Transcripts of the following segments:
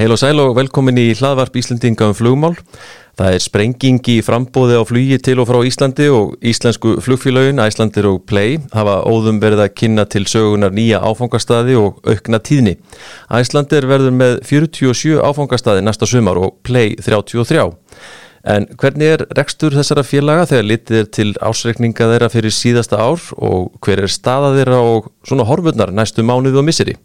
Heil og sæl og velkomin í hlaðvarp Íslandinga um flugmál. Það er sprenging í frambóði á flugi til og frá Íslandi og íslensku flugfélagin, Æslandir og Play hafa óðum verið að kynna til sögunar nýja áfangastadi og aukna tíðni. Æslandir verður með 47 áfangastadi næsta sumar og Play 33. En hvernig er rekstur þessara félaga þegar litið er til ásreikninga þeirra fyrir síðasta ár og hver er staða þeirra og svona horfurnar næstu mánuð og misseri?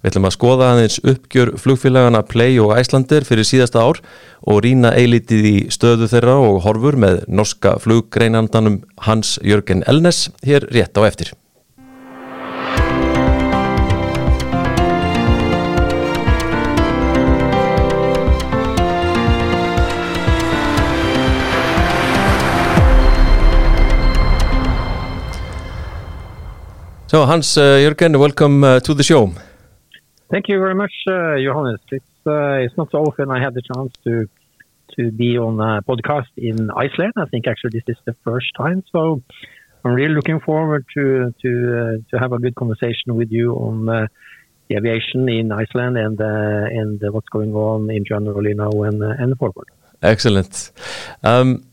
Við ætlum að skoða aðeins uppgjör flugfélagana Play og Æslandir fyrir síðasta ár og rína eilitið í stöðu þeirra og horfur með norska fluggreinandanum Hans Jörgen Elnes hér rétt á eftir. So Hans uh, Jörgen, welcome uh, to the show. Thank you very much, uh, Johannes. It's uh, it's not so often I have the chance to to be on a podcast in Iceland. I think actually this is the first time, so I'm really looking forward to to uh, to have a good conversation with you on uh, the aviation in Iceland and uh, and what's going on in general, know, and uh, and forward. Excellent. Um,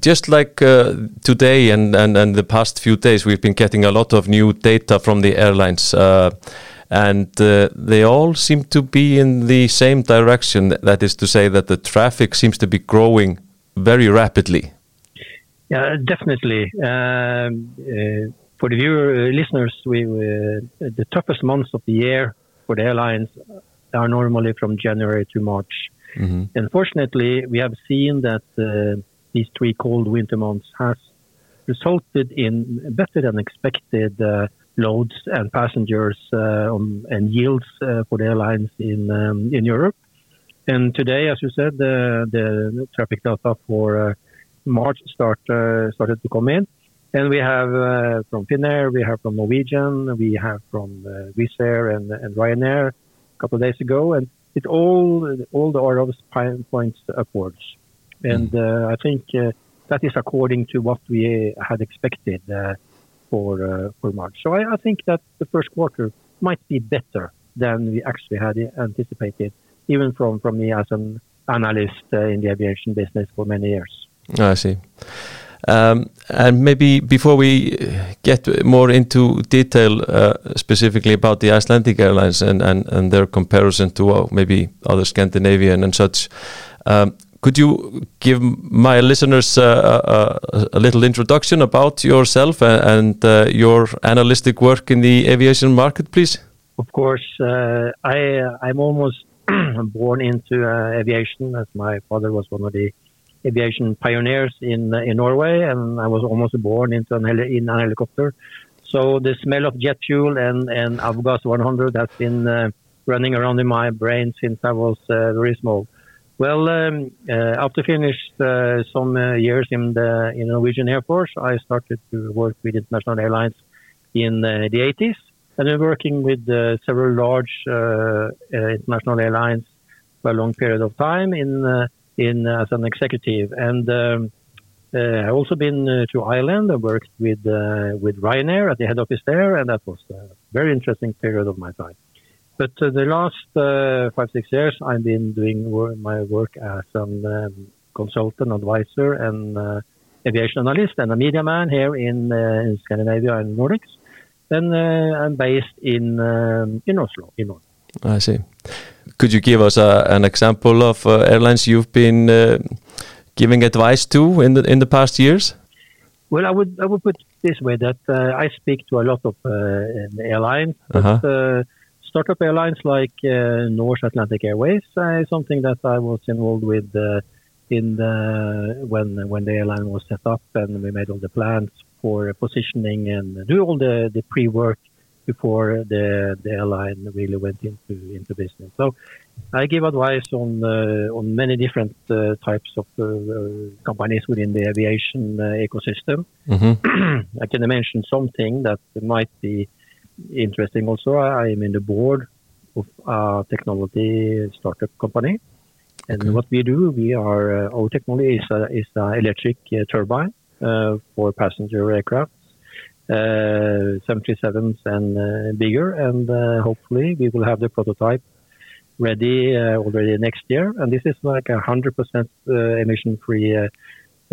just like today and, and, and the past few days, we've been getting a lot of new data from the airlines. Uh, and uh, they all seem to be in the same direction. That is to say, that the traffic seems to be growing very rapidly. Yeah, definitely. Um, uh, for the viewer uh, listeners, we uh, the toughest months of the year for the airlines are normally from January to March. Mm -hmm. Unfortunately, we have seen that these three cold winter months has resulted in better than expected uh, loads and passengers uh, um, and yields uh, for the airlines in um, in Europe. And today, as you said, the, the traffic data for uh, March start started to come in. And we have uh, from Finnair, we have from Norwegian, we have from uh, Wizz Air and, and Ryanair a couple of days ago, and it all all the arrows points upwards. And mm. uh, I think uh, that is according to what we had expected uh, for for March. So I, think that the first quarter might be better than we actually had anticipated, even from, from me as an analyst uh, in the aviation business for many years. I see. Um, and maybe before we get more into detail, uh, specifically about the Icelandic Airlines and, their comparison to uh, maybe other Scandinavian and such, um, could you give my listeners uh, uh, a, a, little introduction about yourself and uh, your analytic work in the aviation market, please? Of course, uh, I I'm almost born into uh, aviation, as my father was one of the aviation pioneers in in Norway, and I was almost born into an in a helicopter. So the smell of jet fuel and and Avgas 100 has been uh, running around in my brain since I was very small. Well, um, uh, after finished uh, some uh, years in the in Norwegian Air Force, I started to work with international airlines in the 80s, and been working with several large international airlines for a long period of time in in as an executive. And um, uh, I've also been uh, to Ireland. I worked with uh, with Ryanair at the head office there, and that was a very interesting period of my time. But uh, the last uh, five, six years, I've been doing wor my work as a um, consultant, advisor, and uh, aviation analyst and a media man here in, in Scandinavia and Nordics. Then I'm based in um, in Oslo, in Norway. I see. Could you give us a, an example of uh, airlines you've been uh, giving advice to in the in the past years? Well, I would I would put it this way that uh, I speak to a lot of airlines, but -huh startup airlines like uh, Norse Atlantic Airways uh, is something that I was involved with uh, in the, when when the airline was set up, and we made all the plans for positioning and do all the, the pre work before the the airline really went into into business. So I give advice on uh, on many different uh, types of uh, companies within the aviation ecosystem. Mm-hmm. I can mention something that might be interesting also. I am in the board of a technology startup company. And okay. what we do, we are, uh, our technology is a, is a electric uh, turbine uh, for passenger aircraft, 737s uh, and uh, bigger. And uh, hopefully we will have the prototype ready uh, already next year, and this is like a hundred percent emission-free uh,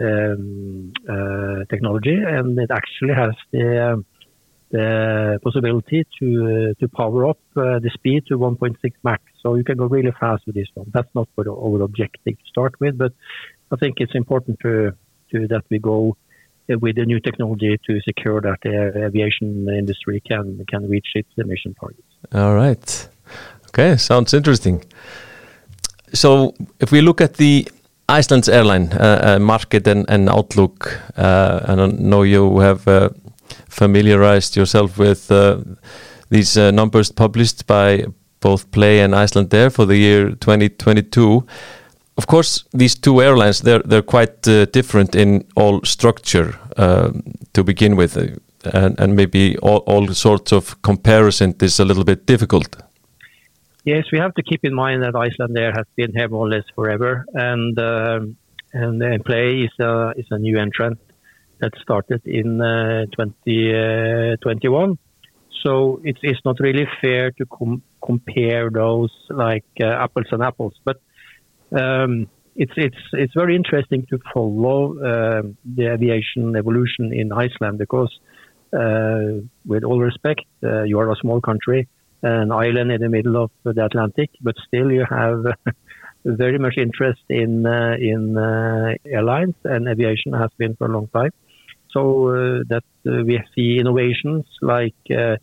um, uh, technology, and it actually has the the possibility to to power up the speed to 1.6 max. So you can go really fast with this one. That's not what our objective to start with, but I think it's important to to that we go with the new technology to secure that the aviation industry can can reach its emission targets. All right. Okay, sounds interesting. So, if we look at the Iceland's airline uh, uh, market and, outlook, uh, and I know you have uh, familiarized yourself with uh, these uh, numbers published by both Play and Iceland Icelandair for the year 2022. Of course, these two airlines they're they're quite different in all structure to begin with, and, and maybe all, all sorts of comparison is a little bit difficult. Yes, we have to keep in mind that Iceland Icelandair has been here more or less forever, and um, and, and Play is a is a new entrant that started in uh, 2021. Uh, so it's it's not really fair to com compare those like uh, apples and apples, but um, it's it's it's very interesting to follow uh, the aviation evolution in Iceland because, with all respect, you are a small country an island in the middle of the Atlantic, but still you have very much interest in uh, in uh, airlines and aviation has been for a long time. So uh, that uh, we see innovations like uh,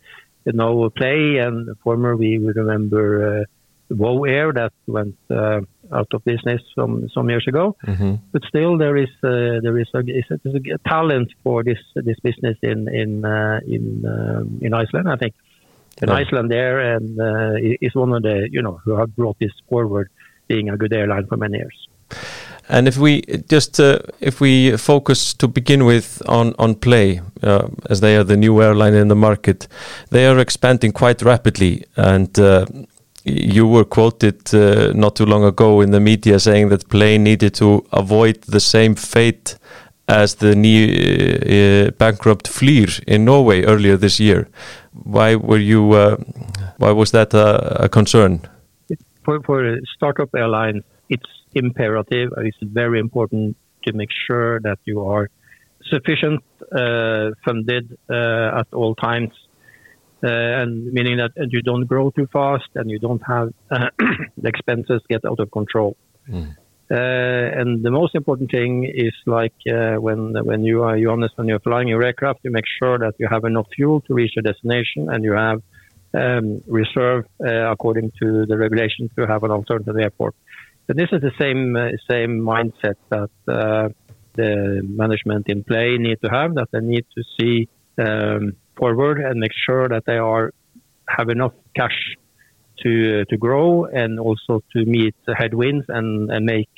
know play and former we remember uh, WoW Air that went out of business some some years ago. Mm-hmm. But still there is there is a, a, a, talent for this this business in in in um, in Iceland. I think and yeah. there, and uh, is one of the you know who have brought this forward, being a good airline for many years. And if we just uh, if we focus to begin with on on Play, uh, as they are the new airline in the market, they are expanding quite rapidly. And uh, you were quoted uh, not too long ago in the media saying that Play needed to avoid the same fate as the new uh, bankrupt Flyr in Norway earlier this year why were you? Uh, why was that a, a concern? For for startup airlines, it's imperative. It's very important to make sure that you are sufficient uh, funded uh, at all times, uh, and meaning that you don't grow too fast and you don't have uh, the expenses get out of control. Mm. Uh, and the most important thing is like uh, when when you are Johannes, when you're flying your aircraft, you make sure that you have enough fuel to reach your destination and you have um, reserve uh, according to the regulations to have an alternative airport. So this is the same uh, same mindset that uh, the management in play need to have. That they need to see um, forward and make sure that they are have enough cash to to grow and also to meet the headwinds and, and make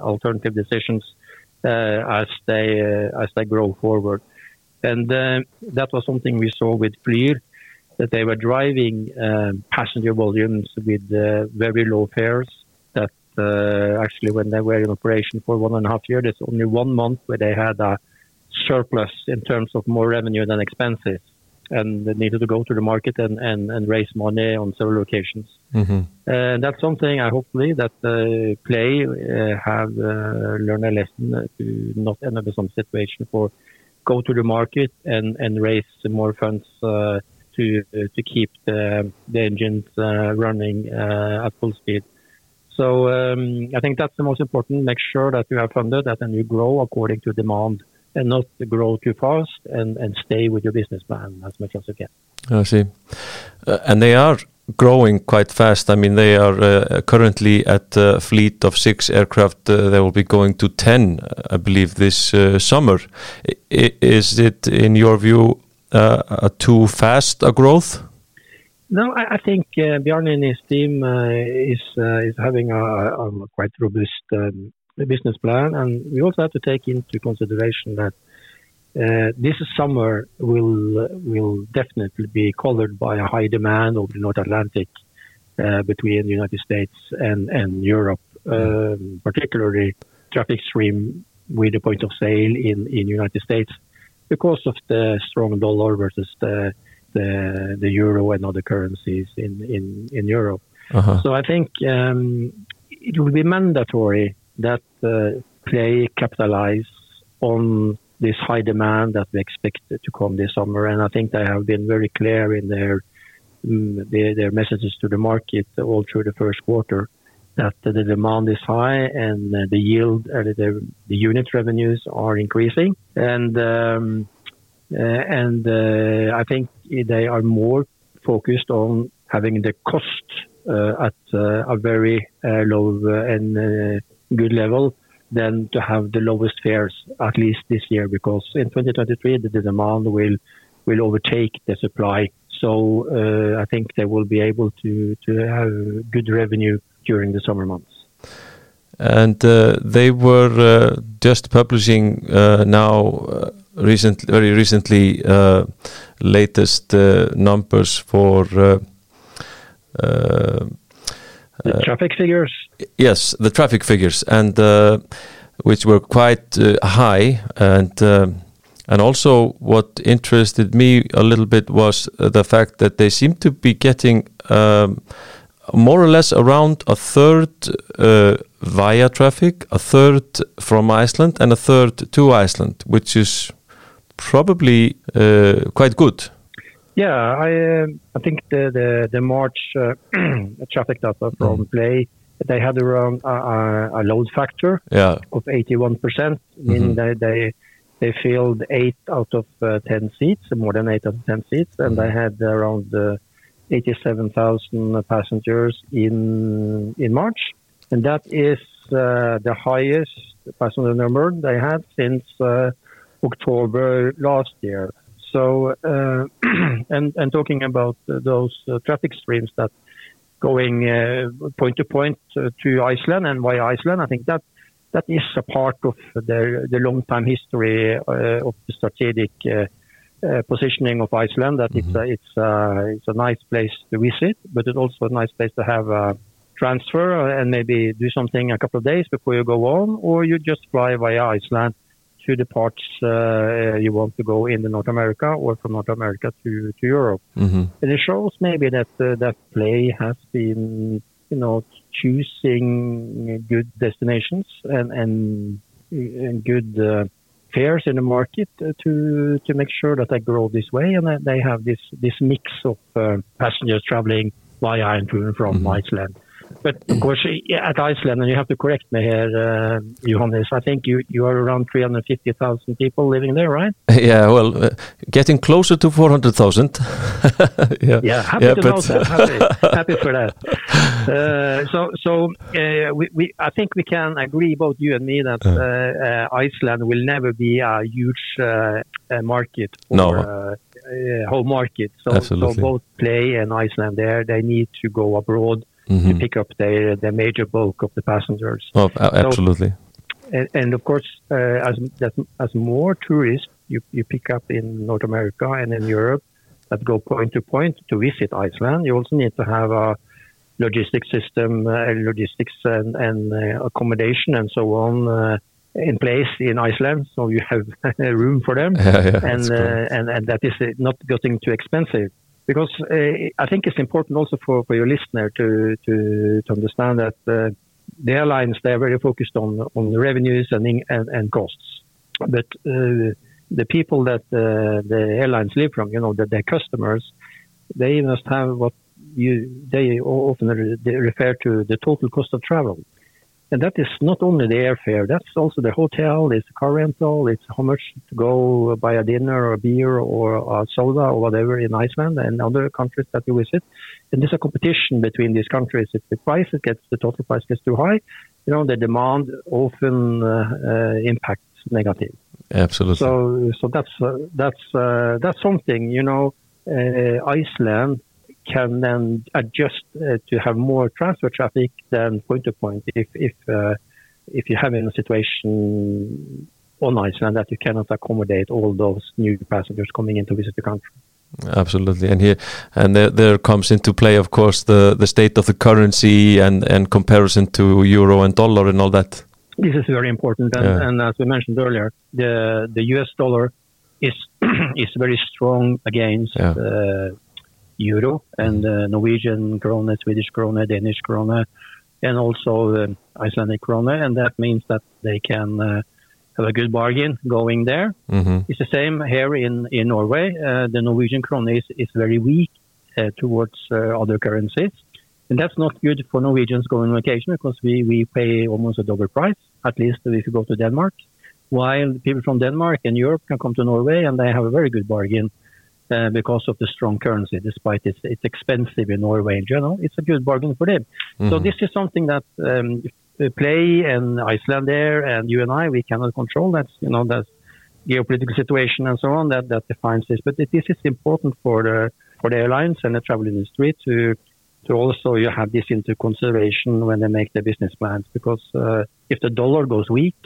alternative decisions uh, as they uh, as they grow forward. And uh, that was something we saw with Flyr, that they were driving passenger volumes with uh, very low fares. Uh, actually, when they were in operation for one and a half years, there's only one month where they had a surplus in terms of more revenue than expenses and they needed to go to the market and, and, and raise money on several occasions. Mm-hmm. Uh, that's something I hopefully that uh, Play uh, have uh, learned a lesson to not end up in some situation for go to the market and, and raise more funds uh, to to keep the, the engines uh, running at full speed. So um, I think that's the most important. Make sure that you are funded and you grow according to demand and not grow too fast and, and stay with your business plan as much as you can. I see. Uh, and they are growing quite fast. I mean, they are uh, currently at a fleet of six aircraft. Uh, they will be going to 10, I believe, this uh, summer. I is it, in your view, uh, too fast a growth? No, I, I think uh, Bjarne and his team is is having a, a quite robust um, business plan. And we also have to take into consideration that uh, this summer will will definitely be colored by a high demand over the North Atlantic uh, between the United States and and Europe, um, particularly traffic stream with the point of sale in in United States because of the strong dollar versus the the, the euro and other currencies in in in Europe. Uh-huh. So I think um, it will be mandatory that uh, Play capitalize on this high demand that we expect to come this summer. And I think they have been very clear in their um, their, their, messages to the market all through the first quarter that the demand is high and uh, the yield, uh, the, the unit revenues are increasing. And um, uh, and uh, I think they are more focused on having the cost uh, at a very low and good level than to have the lowest fares, at least this year, because in 2023 the demand will will overtake the supply. So uh, I think they will be able to to have good revenue during the summer months. And uh, they were uh, just publishing uh, now uh, recent, very recently uh, latest numbers for. The traffic figures? Yes, the traffic figures, and uh, which were quite uh, high, and uh, and also what interested me a little bit was the fact that they seem to be getting um, more or less around a third uh, via traffic, a third from Iceland, and a third to Iceland, which is probably uh, quite good. Yeah, I uh, I think the the, the March uh, traffic data from mm. Play they had around a, a load factor yeah. of 81 percent, meaning mm-hmm. they, they they filled eight out of uh, ten seats, more than eight out of ten seats, and mm-hmm. they had around uh, 87,000 passengers in in March, and that is uh, the highest passenger number they had since uh, October last year. So, uh, and and talking about those uh, traffic streams that going uh, point to point to Iceland and via Iceland, I think that that is a part of the the long time history of the strategic. Uh, positioning of Iceland that mm-hmm. it's a, it's a, it's a nice place to visit, but it's also a nice place to have a transfer and maybe do something a couple of days before you go on, or you just fly via Iceland to the parts uh, you want to go in the North America or from North America to, to Europe. Mm-hmm. And it shows maybe that uh, that play has been, you know, choosing good destinations and and, and good uh, fares in the market to to make sure that they grow this way and that they have this this mix of uh, passengers traveling via and to and from mm-hmm. Iceland. But of course, at Iceland, and you have to correct me here, uh, Johannes, I think you, you are around 350,000 people living there, right? Yeah, well, uh, getting closer to 400,000. yeah. yeah, happy yeah, to know that. Happy, happy for that. Uh, so, so uh, we, we, I think we can agree, both you and me, that uh. Uh, Iceland will never be a huge market for no. home market. So, so both Play and Icelandair, they need to go abroad mm-hmm. to pick up the the major bulk of the passengers. Oh, absolutely. So, and, and, of course, uh, as as more tourists you, you pick up in North America and in Europe that go point to point to visit Iceland, you also need to have a logistics system, uh, logistics and, and uh, accommodation and so on uh, in place in Iceland, so you have room for them, yeah, yeah, and, uh, and and that is not getting too expensive because uh, I think it's important also for, for your listener to, to, to understand that uh, the airlines they are very focused on on the revenues and and, and costs, but uh, the people that the airlines live from, you know, that their customers, they must have what you they often refer to the total cost of travel. And that is not only the airfare, that's also the hotel, it's the car rental, it's how much to go buy a dinner or a beer or a soda or whatever in Iceland and other countries that you visit. And there's a competition between these countries. If the price gets, the total price gets too high, you know, the demand often uh, uh, impacts negative. Absolutely. So, so that's, uh, that's, uh, that's something, you know, uh, Iceland can then adjust uh, to have more transfer traffic than point to point if if uh, if you have in a situation on Iceland that you cannot accommodate all those new passengers coming in to visit the country. Absolutely, and here and there, there comes into play, of course, the the state of the currency and and comparison to euro and dollar and all that. This is very important, and, yeah. and as we mentioned earlier, the the U.S. dollar is is very strong against. Yeah. Uh, euro and uh, Norwegian krone, Swedish krone, Danish krone, and also uh, Icelandic krone, and that means that they can uh, have a good bargain going there. Mm-hmm. It's the same here in in Norway. Uh, the Norwegian krone is, is very weak uh, towards uh, other currencies, and that's not good for Norwegians going on vacation because we we pay almost a double price. At least if you go to Denmark, while people from Denmark and Europe can come to Norway and they have a very good bargain. Uh, because of the strong currency, despite it's, it's expensive in Norway in general, it's a good bargain for them. So Mhm. this is something that um, Play and Icelandair and you and I we cannot control. That's you know that's geopolitical situation and so on that, that defines this. But it, this is important for the for the airlines and the travel industry to to also you have this into consideration when they make their business plans because uh, if the dollar goes weak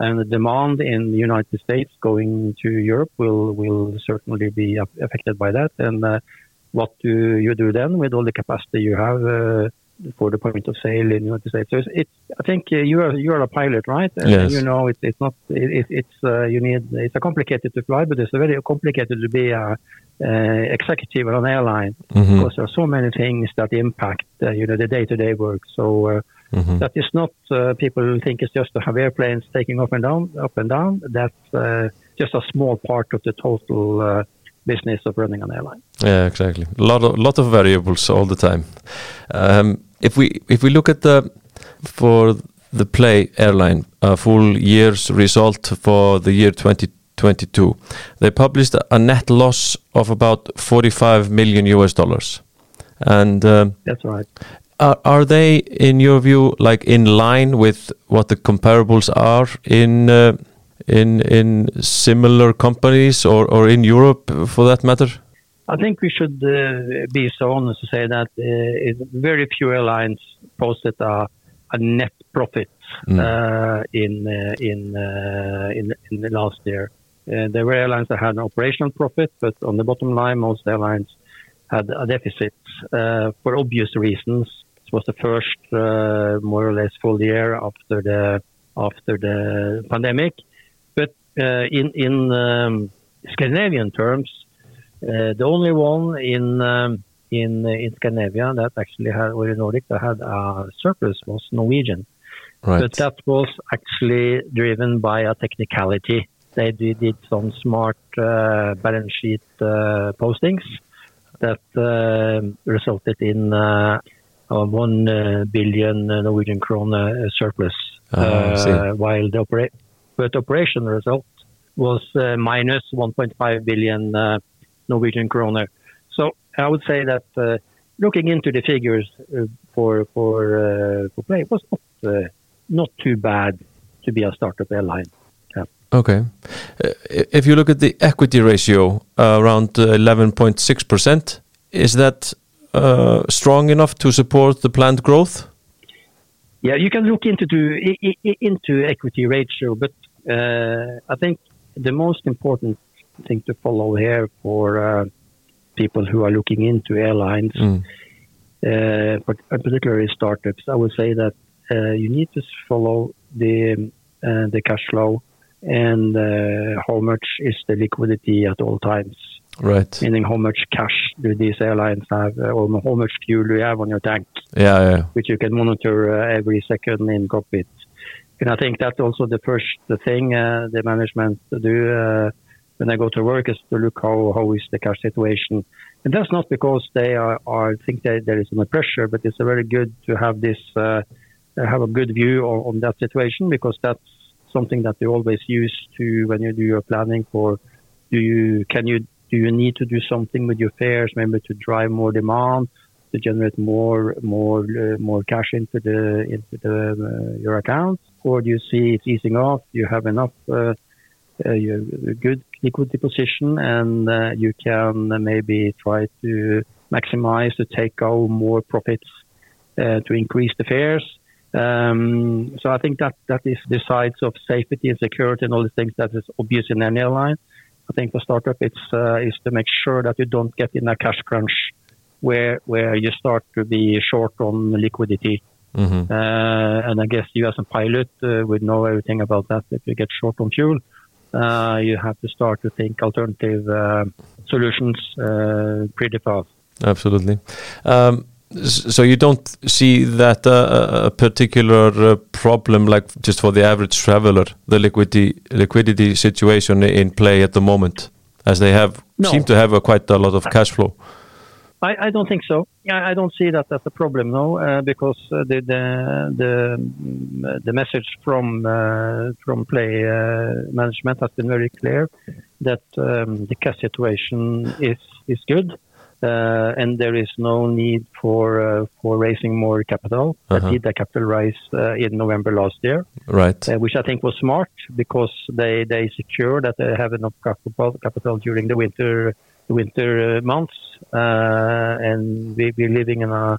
and the demand in the United States going to Europe will will certainly be affected by that. And uh, what do you do then with all the capacity you have? Uh, for the point of sale in the United States. So it's, it's I think uh, you are you are a pilot, right? And Yes. You know, it's it's not it, it- it's uh, you need it's a complicated to fly, but it's a very complicated to be a uh, executive on an airline Mhm. because there are so many things that impact uh, you know the day to day work. So. Mhm. that is not uh, people think it's just to have airplanes taking up and down, up and down. That's uh, just a small part of the total uh, business of running an airline. Yeah, exactly. A lot of lot of variables all the time. Um, if we if we look at the for the Play airline a full year's result for the year 2022, they published a net loss of about 45 million US dollars. And um, That's right. Are, are they, in your view, like in line with what the comparables are in uh, in in similar companies or, or in Europe, for that matter? I think we should uh, be so honest to say that uh, very few airlines posted a, a net profit Mm. uh, in uh, in, uh, in in the last year. Uh, there were airlines that had an operational profit, but on the bottom line, most airlines had a deficit uh, for obvious reasons. Was the first uh, more or less full year after the after the pandemic, but uh, in in um, Scandinavian terms, uh, the only one in um, in in Scandinavia that actually had, or in Nordic, that had a surplus was Norwegian. Right. But that was actually driven by a technicality. They did, did some smart uh, balance sheet uh, postings that uh, resulted in uh, a one uh, billion Norwegian krone uh, surplus. Ah, I see. uh, while the operation result was uh, minus 1.5 billion uh, Norwegian kroner. So I would say that uh, looking into the figures uh, for for uh, for play was not uh, not too bad to be a startup airline. Okay. Uh, If you look at the equity ratio, uh, around uh, 11.6%, is that uh, strong enough to support the planned growth? Yeah, you can look into equity ratio, but uh, I think the most important thing to follow here for uh, people who are looking into airlines, Mm. uh, but particularly startups, I would say that uh, you need to follow the uh, the cash flow and uh, how much is the liquidity at all times, Right. meaning how much cash do these airlines have, uh, or how much fuel do you have on your tank. Yeah, yeah. which you can monitor uh, every second in cockpit. And I think that's also the first the thing uh, the management do uh, when they go to work is to look how, how is the cash situation. And that's not because they are, are think that there is no pressure, but it's very good to have this uh, have a good view on, on that situation because that's something that you always use to when you do your planning for do you can you do you need to do something with your fares maybe to drive more demand to generate more more uh, more cash into the into the uh, your account, or do you see it's easing off? You have enough uh, uh, a good liquidity position, and uh, you can maybe try to maximize to take out more profits uh, to increase the fares. Um, so I think that that is the sides of safety and security and all the things that is obvious in an airline. I think for startup, it's uh, is to make sure that you don't get in a cash crunch where where you start to be short on liquidity. hmm Uh, and I guess you as a pilot uh, would know everything about that. If you get short on fuel, uh, you have to start to think alternative uh, solutions uh, pretty fast. Absolutely. Um, so you don't see that uh, a particular uh, problem like just for the average traveler the liquidity liquidity situation in play at the moment as they have No. seem to have a quite a lot of cash flow I, I don't think so. I, I don't see that as a problem now, uh, because uh, the the the, the message from uh, from play uh, management has been very clear that um, the cash situation is is good, and there is no need for uh, for raising more capital. Uh-huh. They did a capital raise uh, in November last year right uh, which I think was smart because they they secure that they have enough capital capital during the winter the winter uh, months, uh, and we, we're living in a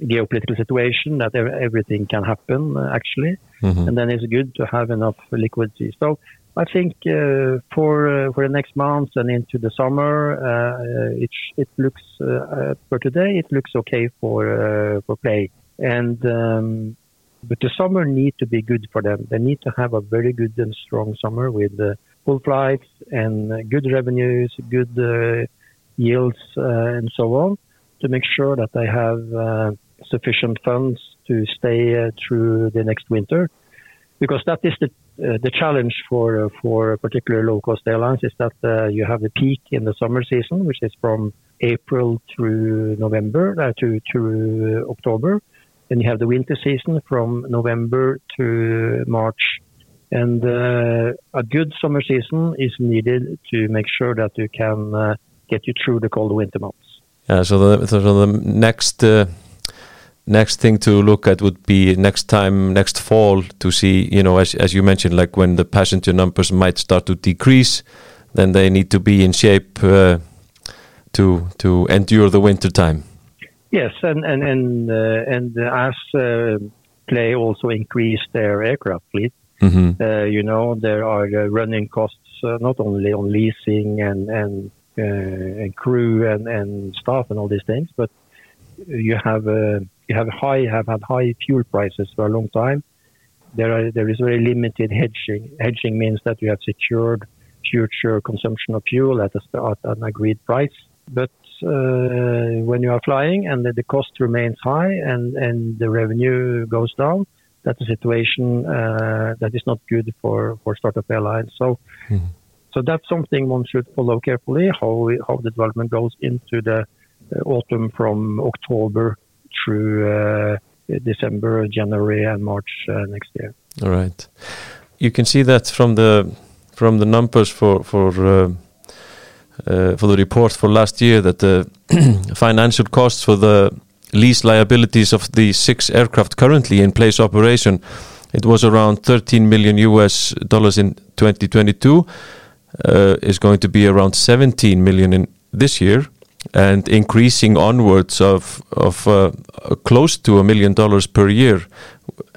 geopolitical situation that everything can happen uh, actually, Mhm. and then it's good to have enough liquidity. So. I think uh, for uh, for the next months and into the summer, uh, it it looks uh, uh, for today it looks okay for uh, for play, and um, but the summer need to be good for them. They need to have a very good and strong summer with full flights and good revenues, good yields, and so on, to make sure that they have sufficient funds to stay through the next winter. Because that is the the challenge for uh, for particular low cost airlines is that uh, you have the peak in the summer season, which is from April through November uh, to through October, then you have the winter season from November to March. And uh, a good summer season is needed to make sure that you can uh, get you through the cold winter months. yeah so the, so the next uh, next thing to look at would be next time next fall to see you know as, as you mentioned like when the passenger numbers might start to decrease then they need to be in shape uh, to to endure the winter time. Yes, and and and uh, and as uh, Play also increased their aircraft fleet, hmm uh, you know there are uh, running costs uh, not only on leasing and and uh, and crew and and staff and all these things, but you have uh, you have high have had high fuel prices for a long time. There are there is very limited hedging. Hedging means that you have secured future consumption of fuel at, a, at an agreed price. But uh, when you are flying and the, the cost remains high and, and the revenue goes down, that's a situation uh, that is not good for, for startup airlines. So, Mhm. so that's something one should follow carefully how we- how the development goes into the uh, autumn from October through uh, December, January, and March uh, next year. All right. You can see that from the from the numbers for for uh, for the report for last year that the financial costs for the lease liabilities of the six aircraft currently in place operation it was around 13 million US dollars in 2022 uh, is going to be around 17 million in this year and increasing onwards of of uh, close to a million dollars per year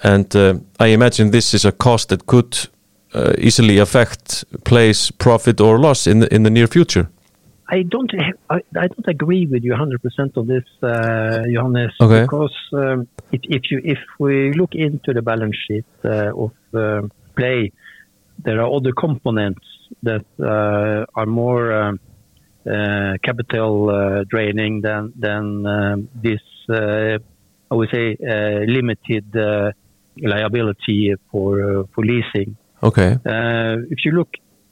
and uh, I imagine this is a cost that could uh, easily affect Play's profit or loss in the in the near future. I don't I, I don't agree with you 100% on this, uh, Johannes, Okay. because um, if, if you if we look into the balance sheet uh, of uh, Play, there are other components that uh, are more um, capital uh, draining than than um, this. Uh, I would say uh, limited uh, liability for uh, for leasing. Okay. Uh, if you look,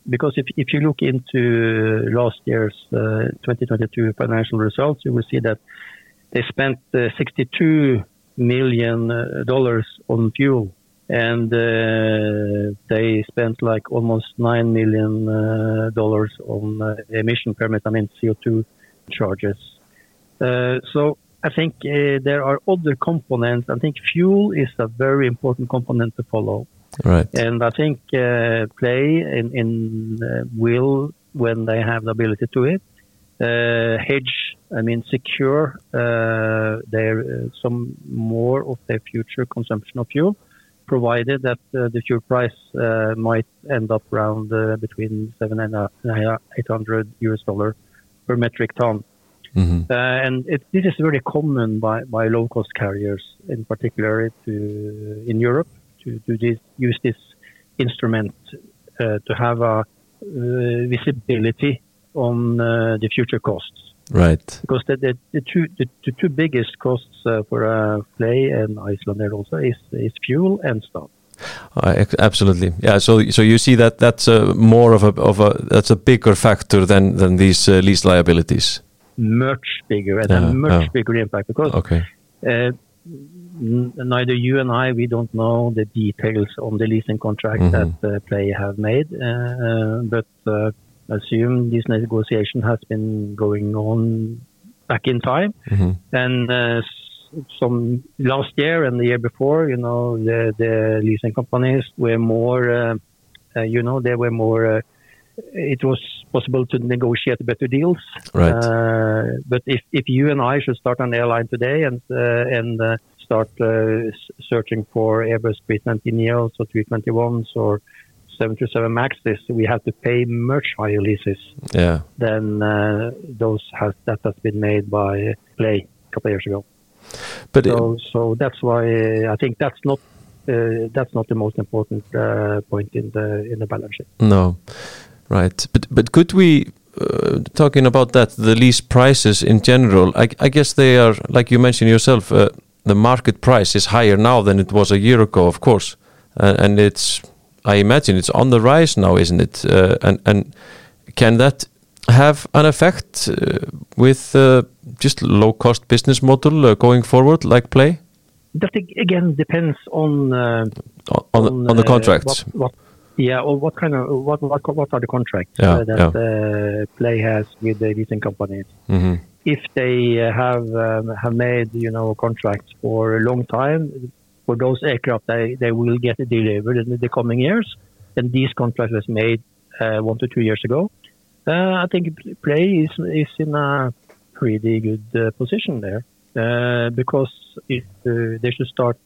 because if, if you look into last year's uh, 2022 financial results, you will see that they spent uh, 62 million uh, dollars on fuel, and uh, they spent like almost nine million uh, dollars on uh, emission permit. I mean CO2 charges. Uh, so I think uh, there are other components. I think fuel is a very important component to follow. Right. And I think uh, play in, in uh, will when they have the ability to it. Uh, hedge, I mean, secure uh, their uh, some more of their future consumption of fuel, provided that uh, the fuel price uh, might end up around uh, between seven and eight hundred US dollar per metric ton. hmm Uh, and it, this is very common by, by low cost carriers, in particular to in Europe, to, to this, use this instrument uh, to have a uh, visibility on uh, the future costs. Right. Because the, the, the two the, the, two biggest costs uh, for a play and Icelandair also is is fuel and stuff. Uh, absolutely, yeah. So, so you see that that's a more of a of a that's a bigger factor than than these uh, lease liabilities. Much bigger and a much bigger impact because okay. Uh, neither you and I we don't know the details on the leasing contract mm -hmm. that uh, Play have made, uh, uh, but assume this negotiation has been going on back in time, mm -hmm. and some last year and the year before, you know, the, the leasing companies were more, uh, uh, you know, they were more. Uh, it was possible to negotiate better deals. Right. Uh, but if, if you and I should start an airline today and uh, and uh, start searching for Airbus 320 Neos or 321s or 737 Maxes, we have to pay much higher leases yeah. than those has, that has been made by Play a couple of years ago. But so, it, so that's why I think that's not uh, that's not the most important uh, point in the in the balance sheet. No, right. But but could we uh, talking about that the lease prices in general? I, I guess they are like you mentioned yourself. Uh, the market price is higher now than it was a year ago, of course, and it's I imagine it's on the rise now, isn't it? Uh, and and can that have an effect uh, with uh, just low cost business model uh, going forward like play that again depends on on, on, the, on the contracts what, what, yeah or what kind of what what, what are the contracts yeah, that yeah. play has with the leasing companies mm -hmm. if they have um, have made you know contracts for a long time for those aircraft they, they will get delivered in the coming years and these contracts was made uh, one to two years ago uh, I think play is is in a pretty good uh, position there uh, because if they should start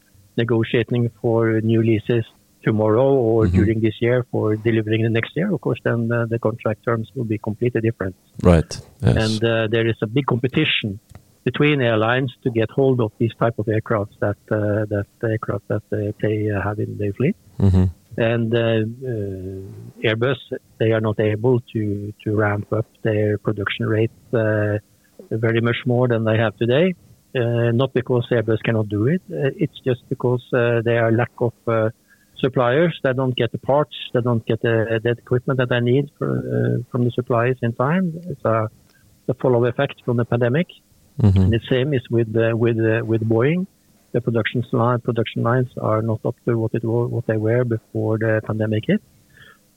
negotiating for new leases tomorrow or mm-hmm. during this year for delivering the next year, of course, then uh, the contract terms will be completely different. Right. Yes. And uh, there is a big competition between airlines to get hold of these type of aircraft that uh, that aircraft that they have in their fleet. Mm-hmm and uh, uh, Airbus they are not able to to ramp up their production rate uh, very much more than they have today. not because Airbus cannot do it, it's just because there are lack of suppliers that don't get the parts, that don't get the, the equipment that they need for, uh, from the suppliers in time. It's a, a follow effect from the pandemic. Mm-hmm. And the same is with uh, with uh, with Boeing the production line, production lines are not up to what it was, what they were before the pandemic hit,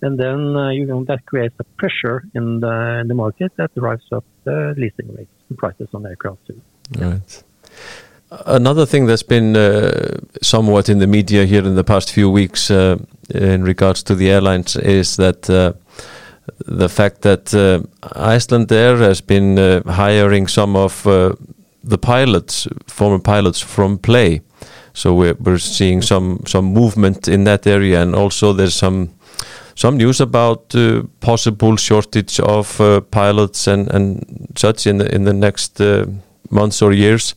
and then uh, you know that creates a pressure in the in the market that drives up the leasing rates and prices on aircraft too. Right. Another thing that's been uh, somewhat in the media here in the past few weeks uh, in regards to the airlines is that uh, the fact that uh, Icelandair has been uh, hiring some of uh, the pilots, former pilots from play. So we're, we're seeing some some movement in that area, and also there's some some news about uh, possible shortage of uh, pilots and, and such in the in the next uh, months or years.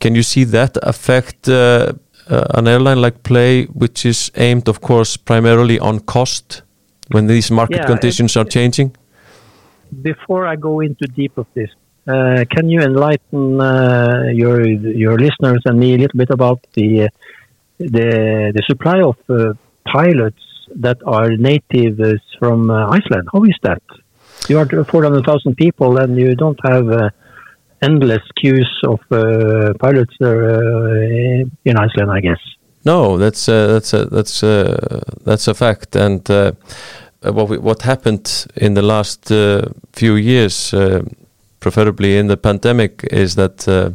Can you see that affect an airline like Play, which is aimed, of course, primarily on cost when these market yeah, conditions are changing? Before I go into deep of this, uh, can you enlighten uh, your your listeners and me a little bit about the the the supply of uh, pilots that are natives from uh, Iceland? How is that? You are 400,000 people and you don't have uh, endless queues of uh, pilots in Iceland, I guess. No, that's that's a, that's that's a fact, and what we, what happened in the last few years preferably in the pandemic, is that uh,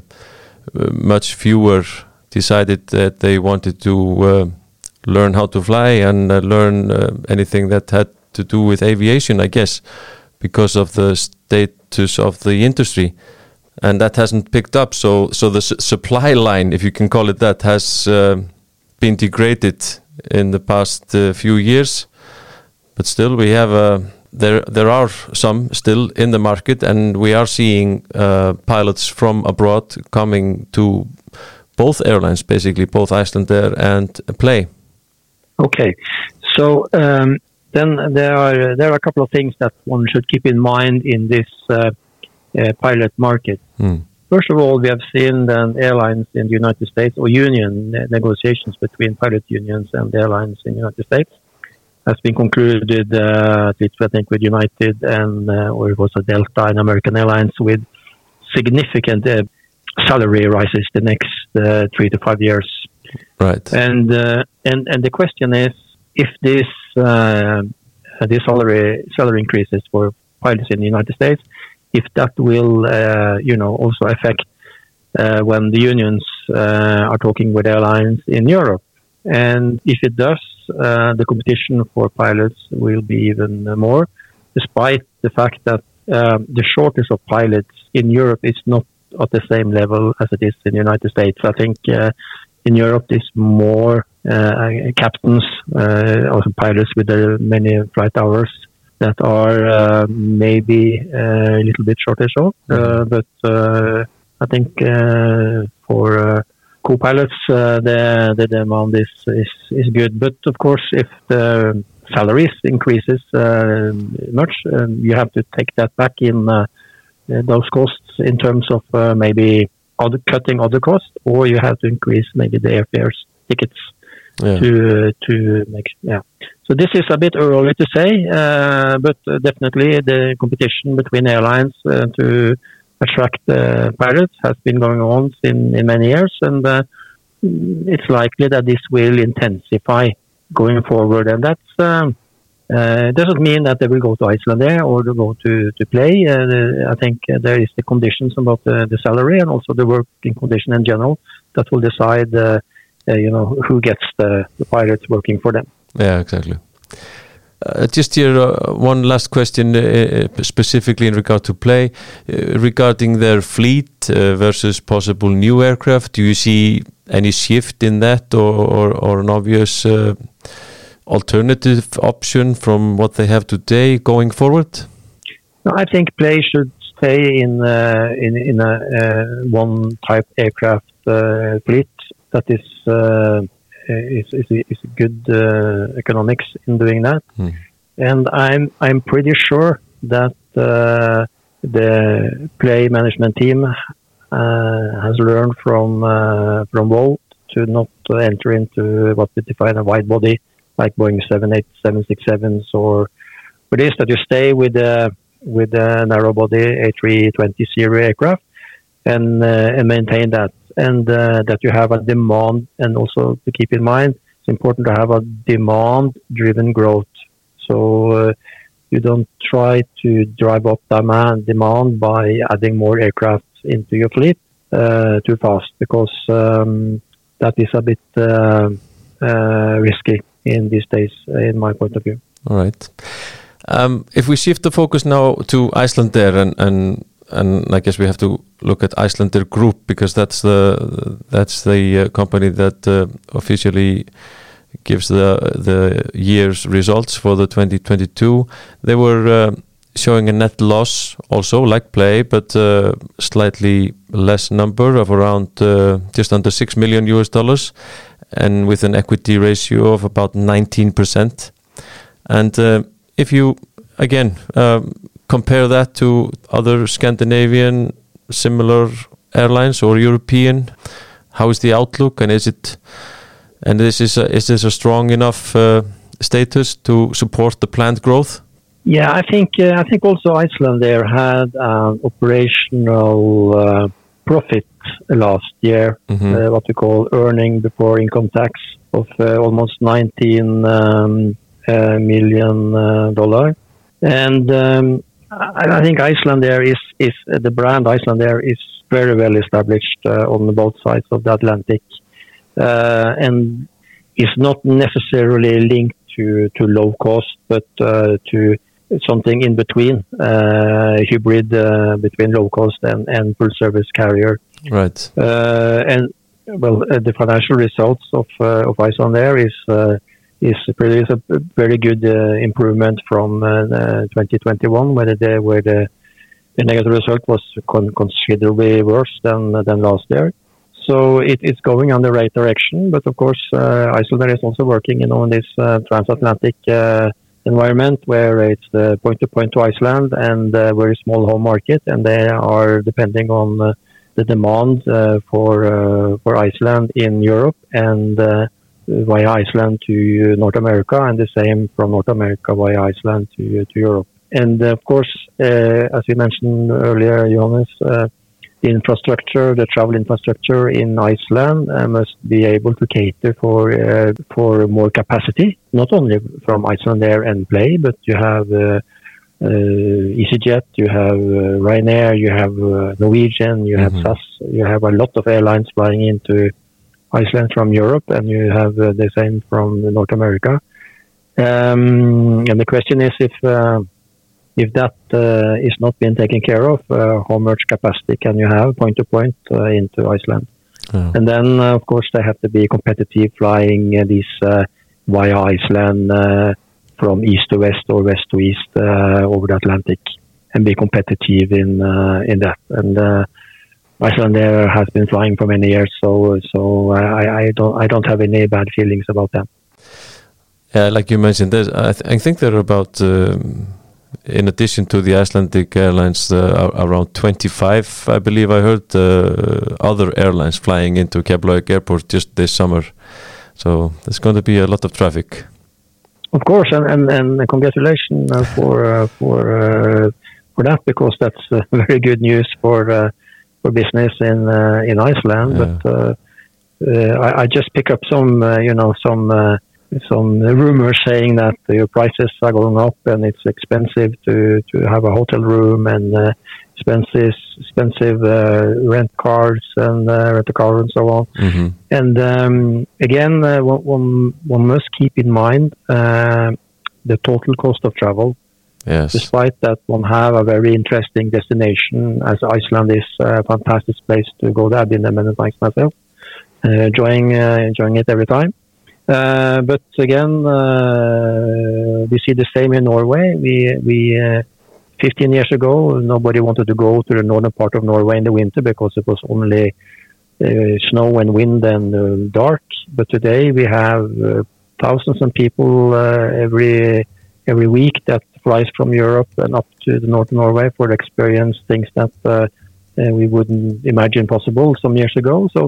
much fewer decided that they wanted to uh, learn how to fly and uh, learn uh, anything that had to do with aviation, I guess, because of the status of the industry. And that hasn't picked up. So, so the supply line, if you can call it that, has uh, been degraded in the past uh, few years. But still, we have a there there are some still in the market, and we are seeing uh, pilots from abroad coming to both airlines, basically both Icelandair and Play. Okay, so um, then there are there are a couple of things that one should keep in mind in this uh, uh, pilot market. Mm. First of all, we have seen that airlines in the United States or union negotiations between pilot unions and airlines in the United States has been concluded, uh, at least I think with United and uh, or it was a Delta and American Airlines with significant uh, salary rises the next uh, three to five years. Right. And uh, and and the question is if this uh, this salary salary increases for pilots in the United States if that will, uh, you know, also affect uh, when the unions uh, are talking with airlines in Europe. And if it does, the competition for pilots will be even more, despite the fact that um, the shortage of pilots in Europe is not at the same level as it is in the United States. I think uh, in Europe there's more uh, captains, uh, also pilots with many flight hours that are uh, maybe uh, a little bit shorter so, uh, but I think for co-pilots the the demand is, is is good. But of course, if the salaries increases much, um, you have to take that back in those costs in terms of maybe other, cutting other costs, or you have to increase maybe the airfares tickets yeah. to to make yeah. So this is a bit early to say, uh, but definitely the competition between airlines uh, to attract uh, pilots has been going on in, in many years, and uh, it's likely that this will intensify going forward. And that um, uh, doesn't mean that they will go to Icelandair or to go to to play. Uh, I think there is the conditions about the, the, salary and also the working condition in general that will decide uh, you know, who gets the, the pilots working for them. Yeah, exactly. Uh, just here, uh, one last question, uh, uh specifically in regard to play, uh, regarding their fleet versus possible new aircraft. Do you see any shift in that, or, or, or an obvious alternative option from what they have today going forward? No, I think play should stay in in in a one type aircraft fleet that is uh, is, is, is good uh, economics in doing that. Mm. And I'm I'm pretty sure that uh, the play management team has learned from from WOW to not enter into what we define a wide body like Boeing 787-767s or but is that you stay with the with the narrow body A320 series aircraft and uh, and maintain that and uh, that you have a demand and also to keep in mind it's important to have a demand driven growth. So uh, you don't try to drive up demand demand by adding more aircraft into your fleet uh, too fast because um, that is a bit uh, uh, risky in these days in my point of view. All right. Um, if we shift the focus now to Icelandair and, and and I guess we have to look at Icelandair Group because that's the that's the uh, company that uh, officially gives the the year's results for the 2022. They were uh, showing a net loss also like play but uh, slightly less number of around uh, just under 6 million US dollars and with an equity ratio of about 19% and uh, if you again um, compare that to other Scandinavian similar airlines or European? How is the outlook, and is it and this is a, is this a strong enough uh, status to support the planned growth? Yeah, I think uh, I think also Icelandair had an operational uh, profit last year, mm -hmm. what we call earning before income tax of uh, almost 19 um, uh, million dollar, and um, I, I think Icelandair is is uh, the brand Icelandair is very well established uh, on both sides of the Atlantic, uh, and is not necessarily linked to to low cost, but uh, to something in between, uh, hybrid uh, between low cost and and full service carrier. Right. and well, the financial results of of Icelandair is is a very good uh, improvement from uh, 2021, where the negative result was con considerably worse than than last year. So it's going on the right direction, but of course, uh, Iceland is also working, you know, in this uh, transatlantic uh, environment where it's point to point to Iceland and very small home market, and they are depending on uh, the demand uh, for uh, for Iceland in Europe and uh, via Iceland to North America, and the same from North America via Iceland to to Europe. And of course, as we mentioned earlier, Johannes the infrastructure, the travel infrastructure in Iceland uh, must be able to cater for uh, for more capacity, not only from Icelandair and Play, but you have uh, uh EasyJet, you have uh, Ryanair, you have uh, Norwegian, you have mm-hmm. SAS, you have a lot of airlines flying into Iceland from Europe, and you have uh, the same from North America. Um, and the question is if uh, if that uh, is not being taken care of, uh, how much capacity can you have point to point uh, into Iceland? Yeah. And then, uh, of course, they have to be competitive flying these via Iceland from east to west or west to east over the Atlantic and be competitive in in that. And Icelandair has been flying for many years, so so I, I don't I don't have any bad feelings about them. Yeah, like you mentioned, I, th I think there are about um, in addition to the Icelandic Airlines, uh, around 25, I believe I heard, uh, other airlines flying into Keflavik Airport just this summer. So there's going to be a lot of traffic. Of course, and and, and congratulations uh, for uh, for uh, for that because that's very good news for uh, for business in in Iceland. Yeah. But I, I, just pick up some you know some some rumors saying that your prices are going up and it's expensive to, to have a hotel room and uh, expensive expensive uh, rent cars and uh, rent a car and so on. Mm-hmm. And um, again, uh, one, one must keep in mind uh, the total cost of travel. Yes. Despite that, one have a very interesting destination as Iceland is a fantastic place to go there. I've been there many times myself, uh, enjoying enjoying it every time. Uh, but again, uh, we see the same in Norway. We we uh, 15 years ago, nobody wanted to go to the northern part of Norway in the winter because it was only uh, snow and wind and uh, dark. But today we have thousands of people every every week that flies from Europe and up to the north of Norway for experience things that we wouldn't imagine possible some years ago. So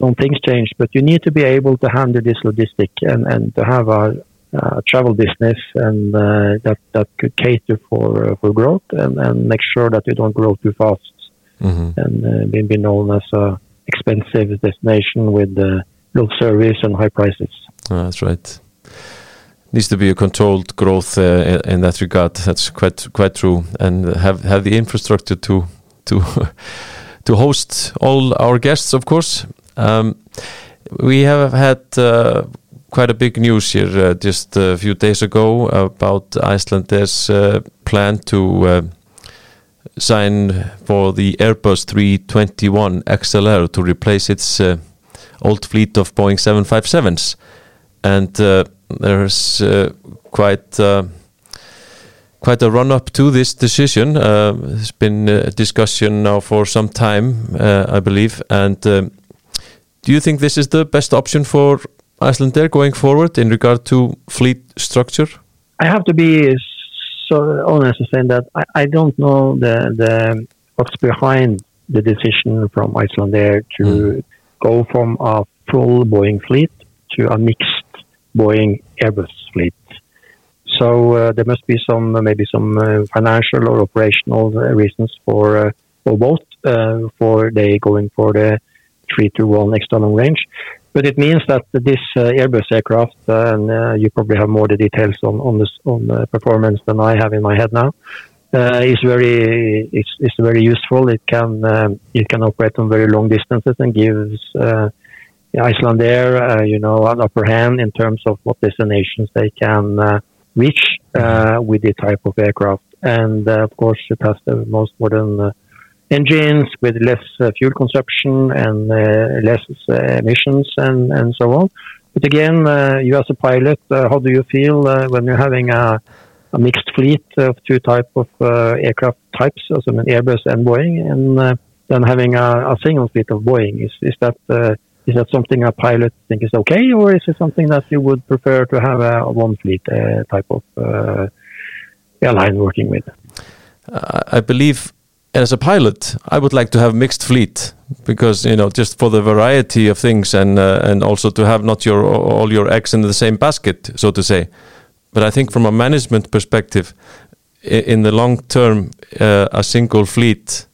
some things change, but you need to be able to handle this logistic and, and to have a, a travel business and uh, that that could cater for uh, for growth and, and make sure that you don't grow too fast mm-hmm. and uh, be, be known as a expensive destination with uh, low service and high prices. Oh, that's right. Needs to be a controlled growth uh, in that regard. That's quite quite true, and have have the infrastructure to to to host all our guests, of course. Um, we have had uh, quite a big news here uh, just a few days ago about Icelandair's uh, plan to uh, sign for the Airbus 321 XLR to replace its uh, old fleet of Boeing 757s. And uh, there's quite quite a run up to this decision. Uh, there's been a discussion now for some time, uh, I believe, and um, do you think this is the best option for Icelandair going forward in regard to fleet structure? I have to be so honest to say that I, I don't know the, the what's behind the decision from Icelandair to mm. go from a full Boeing fleet to a mixed Boeing Airbus fleet. So uh, there must be some uh, maybe some uh, financial or operational reasons for for both for they going for the three to one long range. But it means that this Airbus aircraft, and you probably have more the details on on this on the performance than I have in my head now, uh, is very it's, it's very useful. It can um, it can operate on very long distances and gives uh, Icelandair, uh, you know, an upper hand in terms of what destinations they can uh, reach with the type of aircraft. And of course, it has the most modern engines with less uh, fuel consumption and uh, less uh, emissions and, and so on. But again, you as a pilot, how do you feel when you're having a, a mixed fleet of two type of aircraft types, also an Airbus and Boeing, and then having a, a, single fleet of Boeing? Is, is that is that something a pilot think is okay, or is it something that you would prefer to have a one fleet uh, type of uh, airline working with? I believe as a pilot, I would like to have mixed fleet because you know just for the variety of things and uh, and also to have not your all your eggs in the same basket, so to say. But I think from a management perspective, in the long term, uh, a single fleet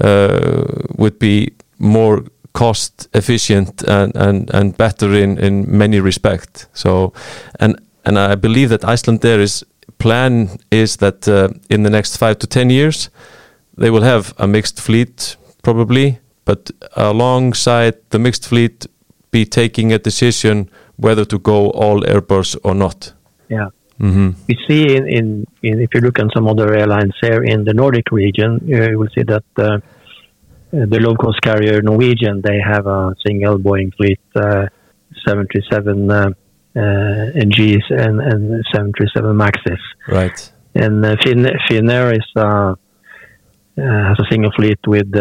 uh, would be more cost efficient and, and, and better in, in many respects. So, and and I believe that Icelandair is plan is that uh, in the next five to ten years they will have a mixed fleet probably, but alongside the mixed fleet, be taking a decision whether to go all Airbus or not. Yeah. Mm -hmm. We see in, in, in, if you look at some other airlines here in the Nordic region, you will see that uh, the low cost carrier Norwegian they have a single Boeing fleet, uh, 737 uh, uh NGs and, and 737 Maxes. Right. And uh, fin Finnair is uh, uh, has a single fleet with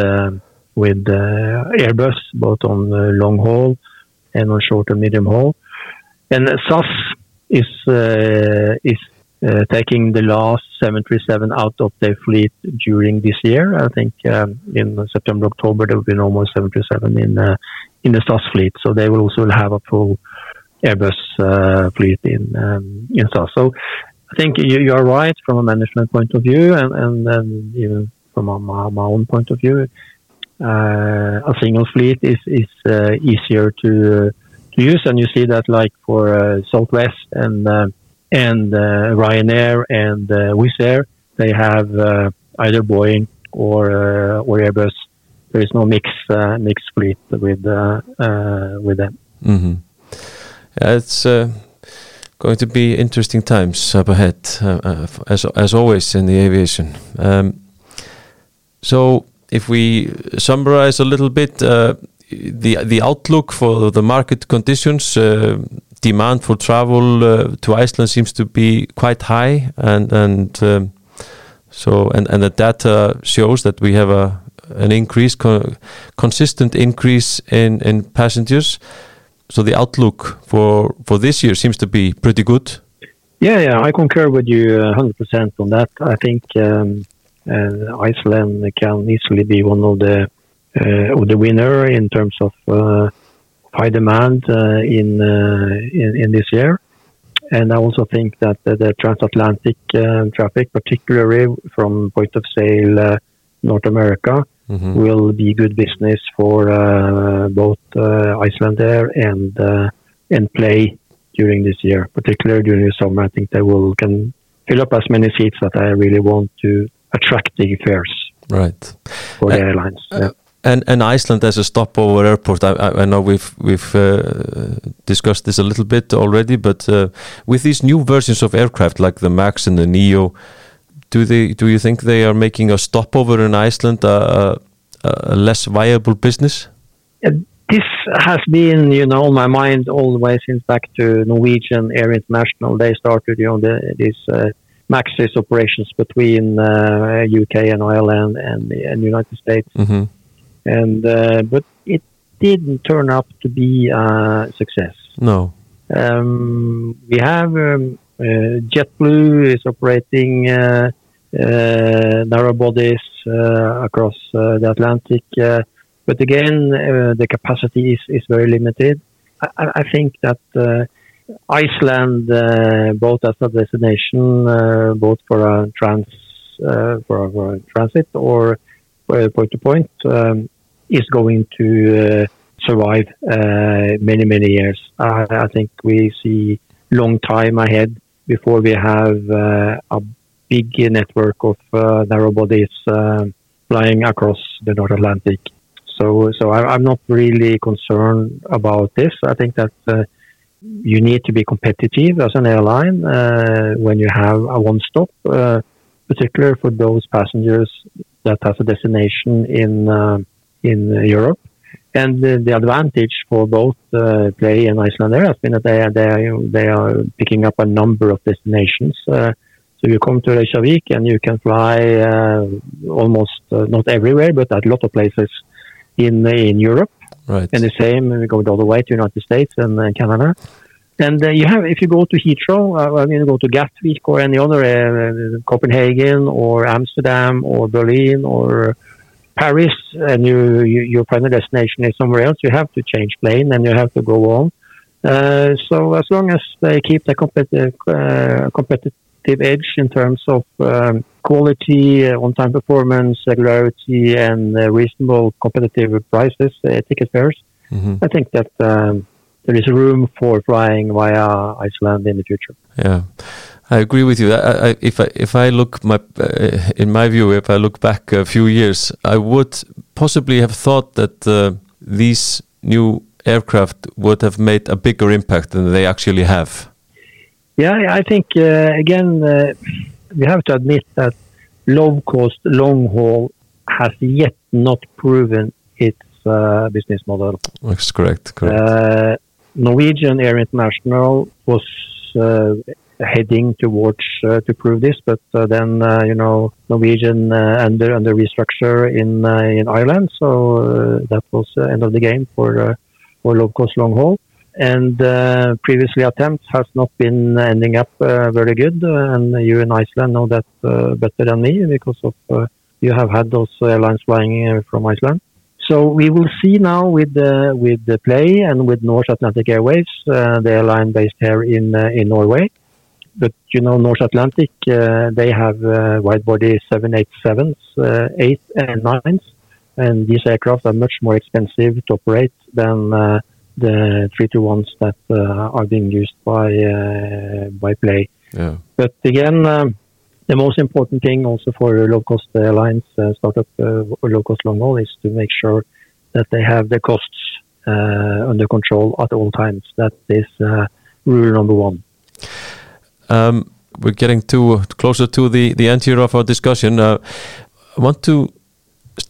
with Airbus both on long haul and on short and medium haul. And SAS is is uh, taking the last 737 out of their fleet during this year. I think um, in September, October there will be no more 737 in uh, in the SAS fleet, so they will also have a full Airbus uh, fleet in um, in SAS. So I think you, you, are right from a management point of view, and even from my, own point of view, a single fleet is is easier to to use, and you see that like for Southwest and and Ryanair and Wizz Air, they have either Boeing or or Airbus. There is no mix mixed fleet with with them. Mm -hmm. yeah, it's going to be interesting times up ahead, uh, uh, as as always in the aviation. Um, so, if we summarize a little bit, uh, the the outlook for the market conditions, uh, demand for travel uh, to Iceland seems to be quite high, and and um, so and and the data shows that we have a an increase, co consistent increase in in passengers. So the outlook for for this year seems to be pretty good. Yeah, yeah, I concur with you 100% on that. I think. Um, uh, Iceland can easily be one of the uh, of the winner in terms of uh, high demand in, in, in this year. And I also think that the, the transatlantic traffic, particularly from point of sale North America, Mm-hmm. will be good business for uh, both uh, Icelandair and uh, and Play during this year, particularly during the summer. I think they will can fill up as many seats that I really want to attract the fares right for the airlines. Uh, yeah. And and Iceland as a stopover airport. I, I know we've we've uh, discussed this a little bit already, but uh, with these new versions of aircraft like the Max and the Neo, do they do you think they are making a stopover in Iceland a, a, a less viable business? this has been, you know, on my mind all the way since back to Norwegian Air International. They started, you know, the, this uh, Maxis operations between uh, UK and Ireland and the United States. Mm-hmm. And uh, but it didn't turn out to be a success. No. Um, we have um, uh, JetBlue is operating uh, uh, narrow bodies uh, across the Atlantic, but again, the capacity is, is very limited. I, I think that Iceland, uh, both as a destination, uh, both for a trans uh, for, a, for, a, transit or point to point, um, is going to survive many many years. I think we see long time ahead before we have a big network of narrow bodies flying across the North Atlantic. So, so I, am not really concerned about this. I think that uh, you need to be competitive as an airline uh, when you have a one-stop, uh, particularly for those passengers that has a destination in uh, in Europe. And the, the, advantage for both uh, Play and Icelandair has been that they are, they are, they are picking up a number of destinations. Uh, so you come to Reykjavik and you can fly uh, almost not everywhere, but at a lot of places in in Europe Right. And the same, we go all the other way to United States and uh, Canada. And uh, you have, if you go to Heathrow, uh, I mean, you go to Gatwick or any other, uh, Copenhagen or Amsterdam or Berlin or Paris, and you, you, your final destination is somewhere else, you have to change plane and you have to go on. Uh, so as long as they keep the competitive, uh, competitive edge in terms of um, quality, uh, on-time performance, regularity, and uh, reasonable competitive prices, uh, ticket fares, Mhm. I think that um, there is room for flying via Iceland in the future. Yeah, I agree with you. I, I, if I if I look my uh, in my view, if I look back a few years, I would possibly have thought that uh, these new aircraft would have made a bigger impact than they actually have. Yeah, I think uh, again uh, we have to admit that low cost long haul has yet not proven its uh, business model. That's correct. Correct. Uh, Norwegian Air International was uh, heading towards uh, to prove this, but uh, then uh, you know Norwegian under under restructure in in Ireland, so that was end of the game for for low cost long haul. And previously attempts has not been ending up very good, and you in Iceland know that better than me because of you have had those airlines flying from Iceland. So we will see now with the with the play and with North Atlantic Airways, uh, the airline based here in uh, in Norway. But you know, North Atlantic, uh, they have uh, wide body 787s, uh, 8 and 9s, and these aircraft are much more expensive to operate than the 321s that are being used by by Play. yeah. But again, um, the most important thing also for low cost airlines, uh, startup uh, low cost long haul, is to make sure that they have the costs uh, under control at all times. That is uh, rule number one. Um, we're getting too closer to the, the end here of our discussion. Uh, I want to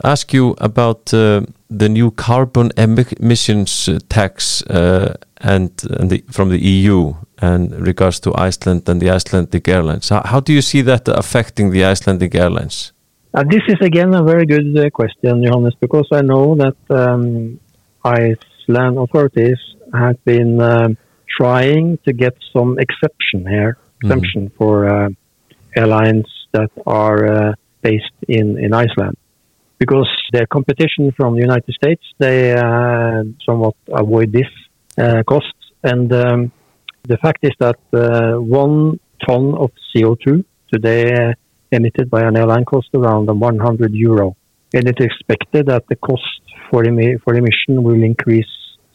ask you about uh, the new carbon emissions uh, tax uh, and, and the, from the EU and regards to Iceland and the Icelandic Airlines. How, how do you see that affecting the Icelandic Airlines? Uh, this is again a very good uh, question, Johannes, because I know that um, Iceland authorities have been um trying to get some exception here, exemption for uh, airlines that are uh, based in, in Iceland. Because their competition from the United States, they uh, somewhat avoid this cost. And um, the fact is that one ton of CO2 today emitted by an airline costs around 100 euro. And it's expected that the cost for, emi- for emission will increase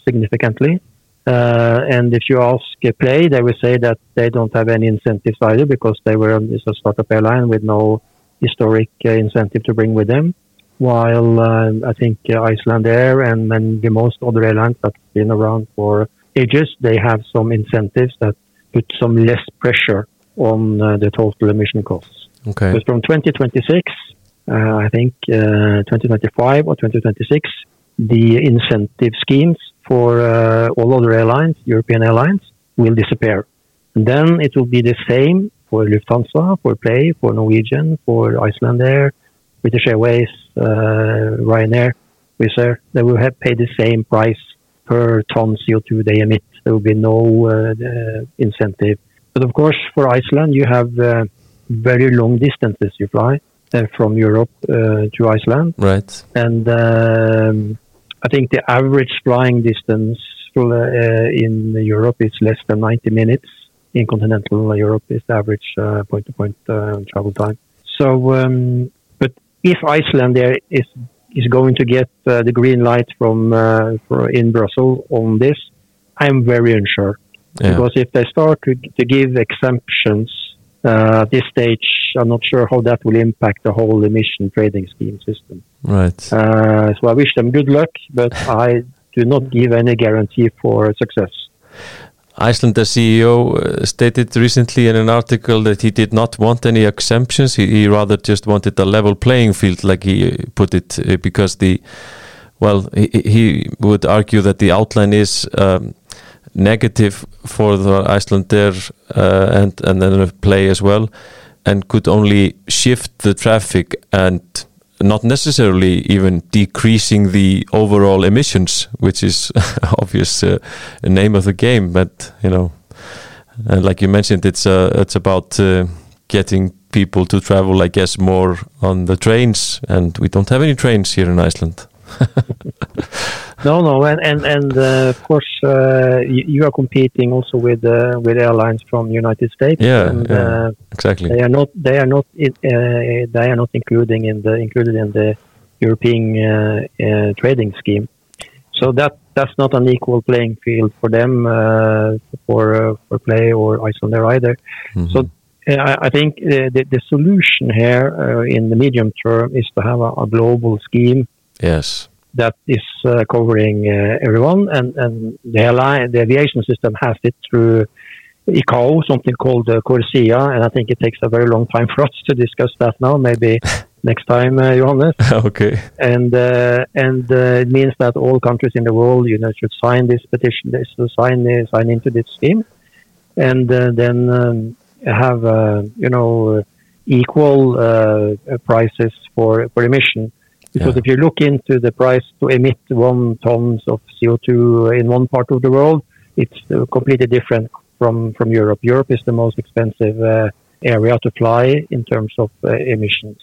significantly. Uh, and if you ask uh, Play, they will say that they don't have any incentives either because they were it's a startup airline with no historic uh, incentive to bring with them. While uh, I think uh, Icelandair and, and the most other airlines that's been around for ages, they have some incentives that put some less pressure on uh, the total emission costs. Okay. But from 2026, uh, I think uh, 2025 or 2026, the incentive schemes for uh, all other airlines, European airlines, will disappear. And then it will be the same for Lufthansa, for Play, for Norwegian, for Iceland Air, British Airways, uh, Ryanair, Wizz Air. They will have paid the same price per ton CO2 they emit. There will be no uh, incentive. But of course, for Iceland, you have uh, very long distances you fly uh, from Europe uh, to Iceland, Right. and um, I think the average flying distance for, uh, in Europe is less than 90 minutes. In continental Europe, is the average uh, point-to-point uh, travel time. So, um, but if Iceland there is is going to get uh, the green light from uh, for in Brussels on this, I'm very unsure Yeah. because if they start to, to give exemptions uh, at this stage, I'm not sure how that will impact the whole emission trading scheme system. Right. Uh, so I wish them good luck, but I do not give any guarantee for success. Icelandair CEO uh, stated recently in an article that he did not want any exemptions. He, he rather just wanted a level playing field, like he uh, put it, uh, because the, well, he, he would argue that the outline is um, negative for the Icelandair uh, and, and then play as well, and could only shift the traffic and not necessarily even decreasing the overall emissions, which is obvious uh, name of the game. But you know, and like you mentioned, it's uh, it's about uh, getting people to travel, I guess, more on the trains, and we don't have any trains here in Iceland. no, no, and and and uh, of course uh, you, you, are competing also with uh, with airlines from the United States. Yeah, and, yeah uh, exactly. They are not they are not uh, they are not including in the included in the European uh, trading scheme. So that that's not an equal playing field for them for for play or Icelandair either. Mm -hmm. So. I, I think the, the solution here in the medium term is to have a, a global scheme Yes. That is uh, covering uh, everyone, and, and the airline, the aviation system has it through ICAO, something called uh, CORSIA, and I think it takes a very long time for us to discuss that now. Maybe next time, uh, Johannes. okay. And uh, and uh, it means that all countries in the world, you know, should sign this petition, this sign uh, sign into this scheme, and uh, then um, have uh, you know equal prices for for emission. Because yeah. if you look into the price to emit one tons of CO2 in one part of the world, it's uh, completely different from, from Europe. Europe is the most expensive uh, area to fly in terms of uh, emissions.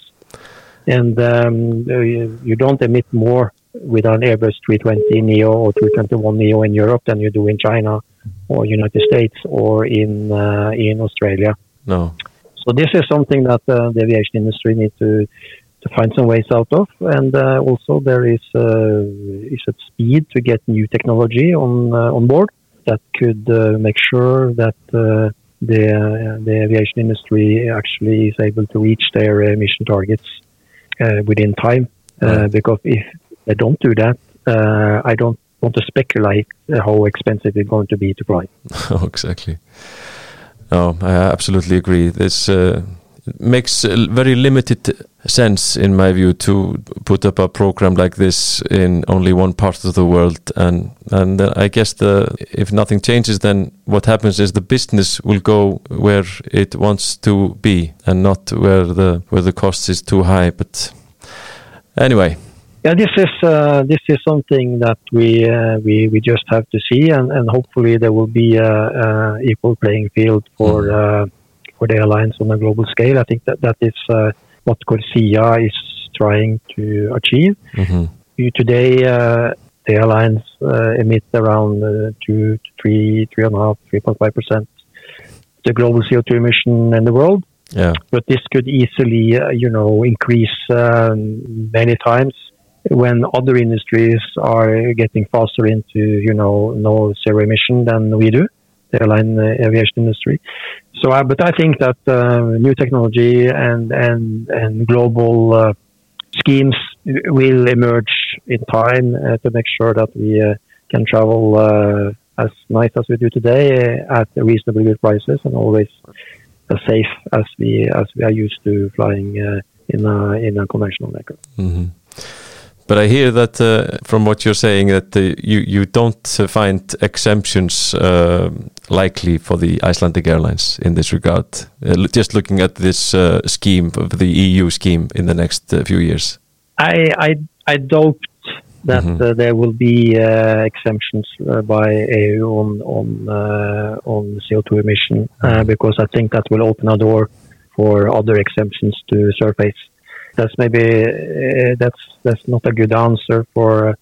And um, you, you, don't emit more with an Airbus 320 Neo or 321 Neo in Europe than you do in China or United States or in uh, in Australia. No. So this is something that uh, the aviation industry needs to to find some ways out of. And uh, also there is uh, is at speed to get new technology on uh, on board that could uh, make sure that uh, the the aviation industry actually is able to reach their emission targets within time. because if they don't do that, I don't want to speculate how expensive it's going to be to fly. oh, exactly. No, I absolutely agree. This makes very limited sense, in my view, to put up a program like this in only one part of the world. And and I guess the if nothing changes, then what happens is the business will go where it wants to be, and not where the where the cost is too high. But anyway. Yeah, this is uh, this is something that we uh, we we just have to see, and, and hopefully there will be a, a equal playing field for. Mm. Uh, for the airlines on a global scale. I think that that is uh, what CORSIA is trying to achieve. Mm-hmm. Today, uh, the airlines uh, emit around uh, two to three, three and a half, three point five percent the global CO2 emission in the world. Yeah. But this could easily, uh, you know, increase um, many times when other industries are getting faster into, you know, no zero emission than we do airline uh, aviation industry. So, uh, but I think that uh, new technology and and and global schemes will emerge in time to make sure that we can travel as nice as we do today at reasonably good prices and always as safe as we as we are used to flying uh, in a in a conventional aircraft. Mm -hmm. But I hear that uh, from what you're saying that uh, you you don't uh, find exemptions uh, likely for the Icelandic Airlines in this regard. Uh, just looking at this uh, scheme of the EU scheme in the next few years. I I, I doubt that mm -hmm. there will be exemptions by EU on on on CO2 emission because I think that will open a door for other exemptions to surface that's maybe uh, that's that's not a good answer for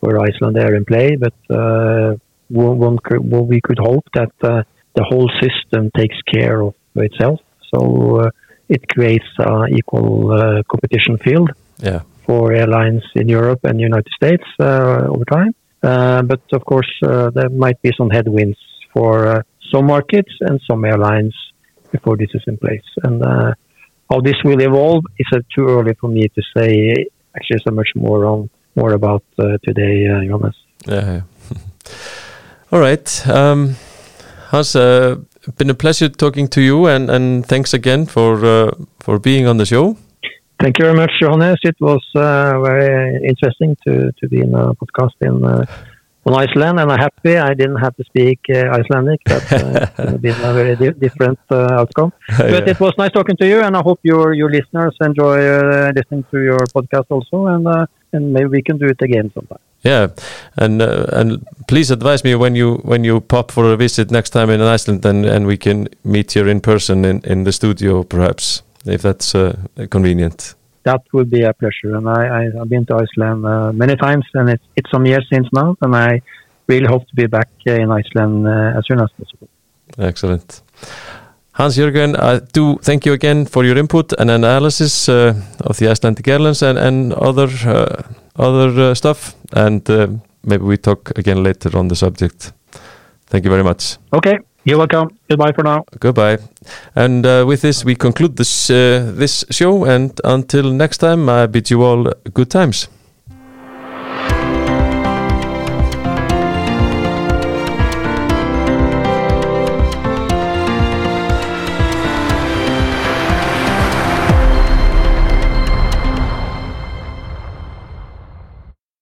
for Icelandair in play, but uh, one could, well, we could hope that uh, the whole system takes care of itself, so it creates an equal competition field yeah. for airlines in Europe and the United States over time. but of course, there might be some headwinds for some markets and some airlines before this is in place. And uh, how this will evolve is uh, too early for me to say. Actually, so much more on more about uh, today, uh, Jonas. Yeah. All right. Um, Hans, uh, been a pleasure talking to you, and, and thanks again for uh, for being on the show. Thank you very much, Johannes. It was uh, very interesting to, to be in a podcast in uh, on Iceland, and I'm happy I didn't have to speak uh, Icelandic. That's uh, been a very di different uh, outcome. But Yeah. it was nice talking to you, and I hope your your listeners enjoy uh, listening to your podcast also, and uh, and maybe we can do it again sometime. Yeah, and uh, and please advise me when you when you pop for a visit next time in Iceland, and and we can meet here in person in in the studio, perhaps if that's uh, convenient. That would be a pleasure, and I, I I've been to Iceland uh, many times, and it's it's some years since now, and I really hope to be back uh, in Iceland uh, as soon as possible. Excellent. Hans Jörgen, I do thank you again for your input and analysis uh, of the Icelandic Airlines and, and other uh, other uh, stuff. And uh, maybe we talk again later on the subject. Thank you very much. Okay, you're welcome. Goodbye for now. Goodbye. And uh, with this, we conclude this uh, this show. And until next time, I bid you all good times.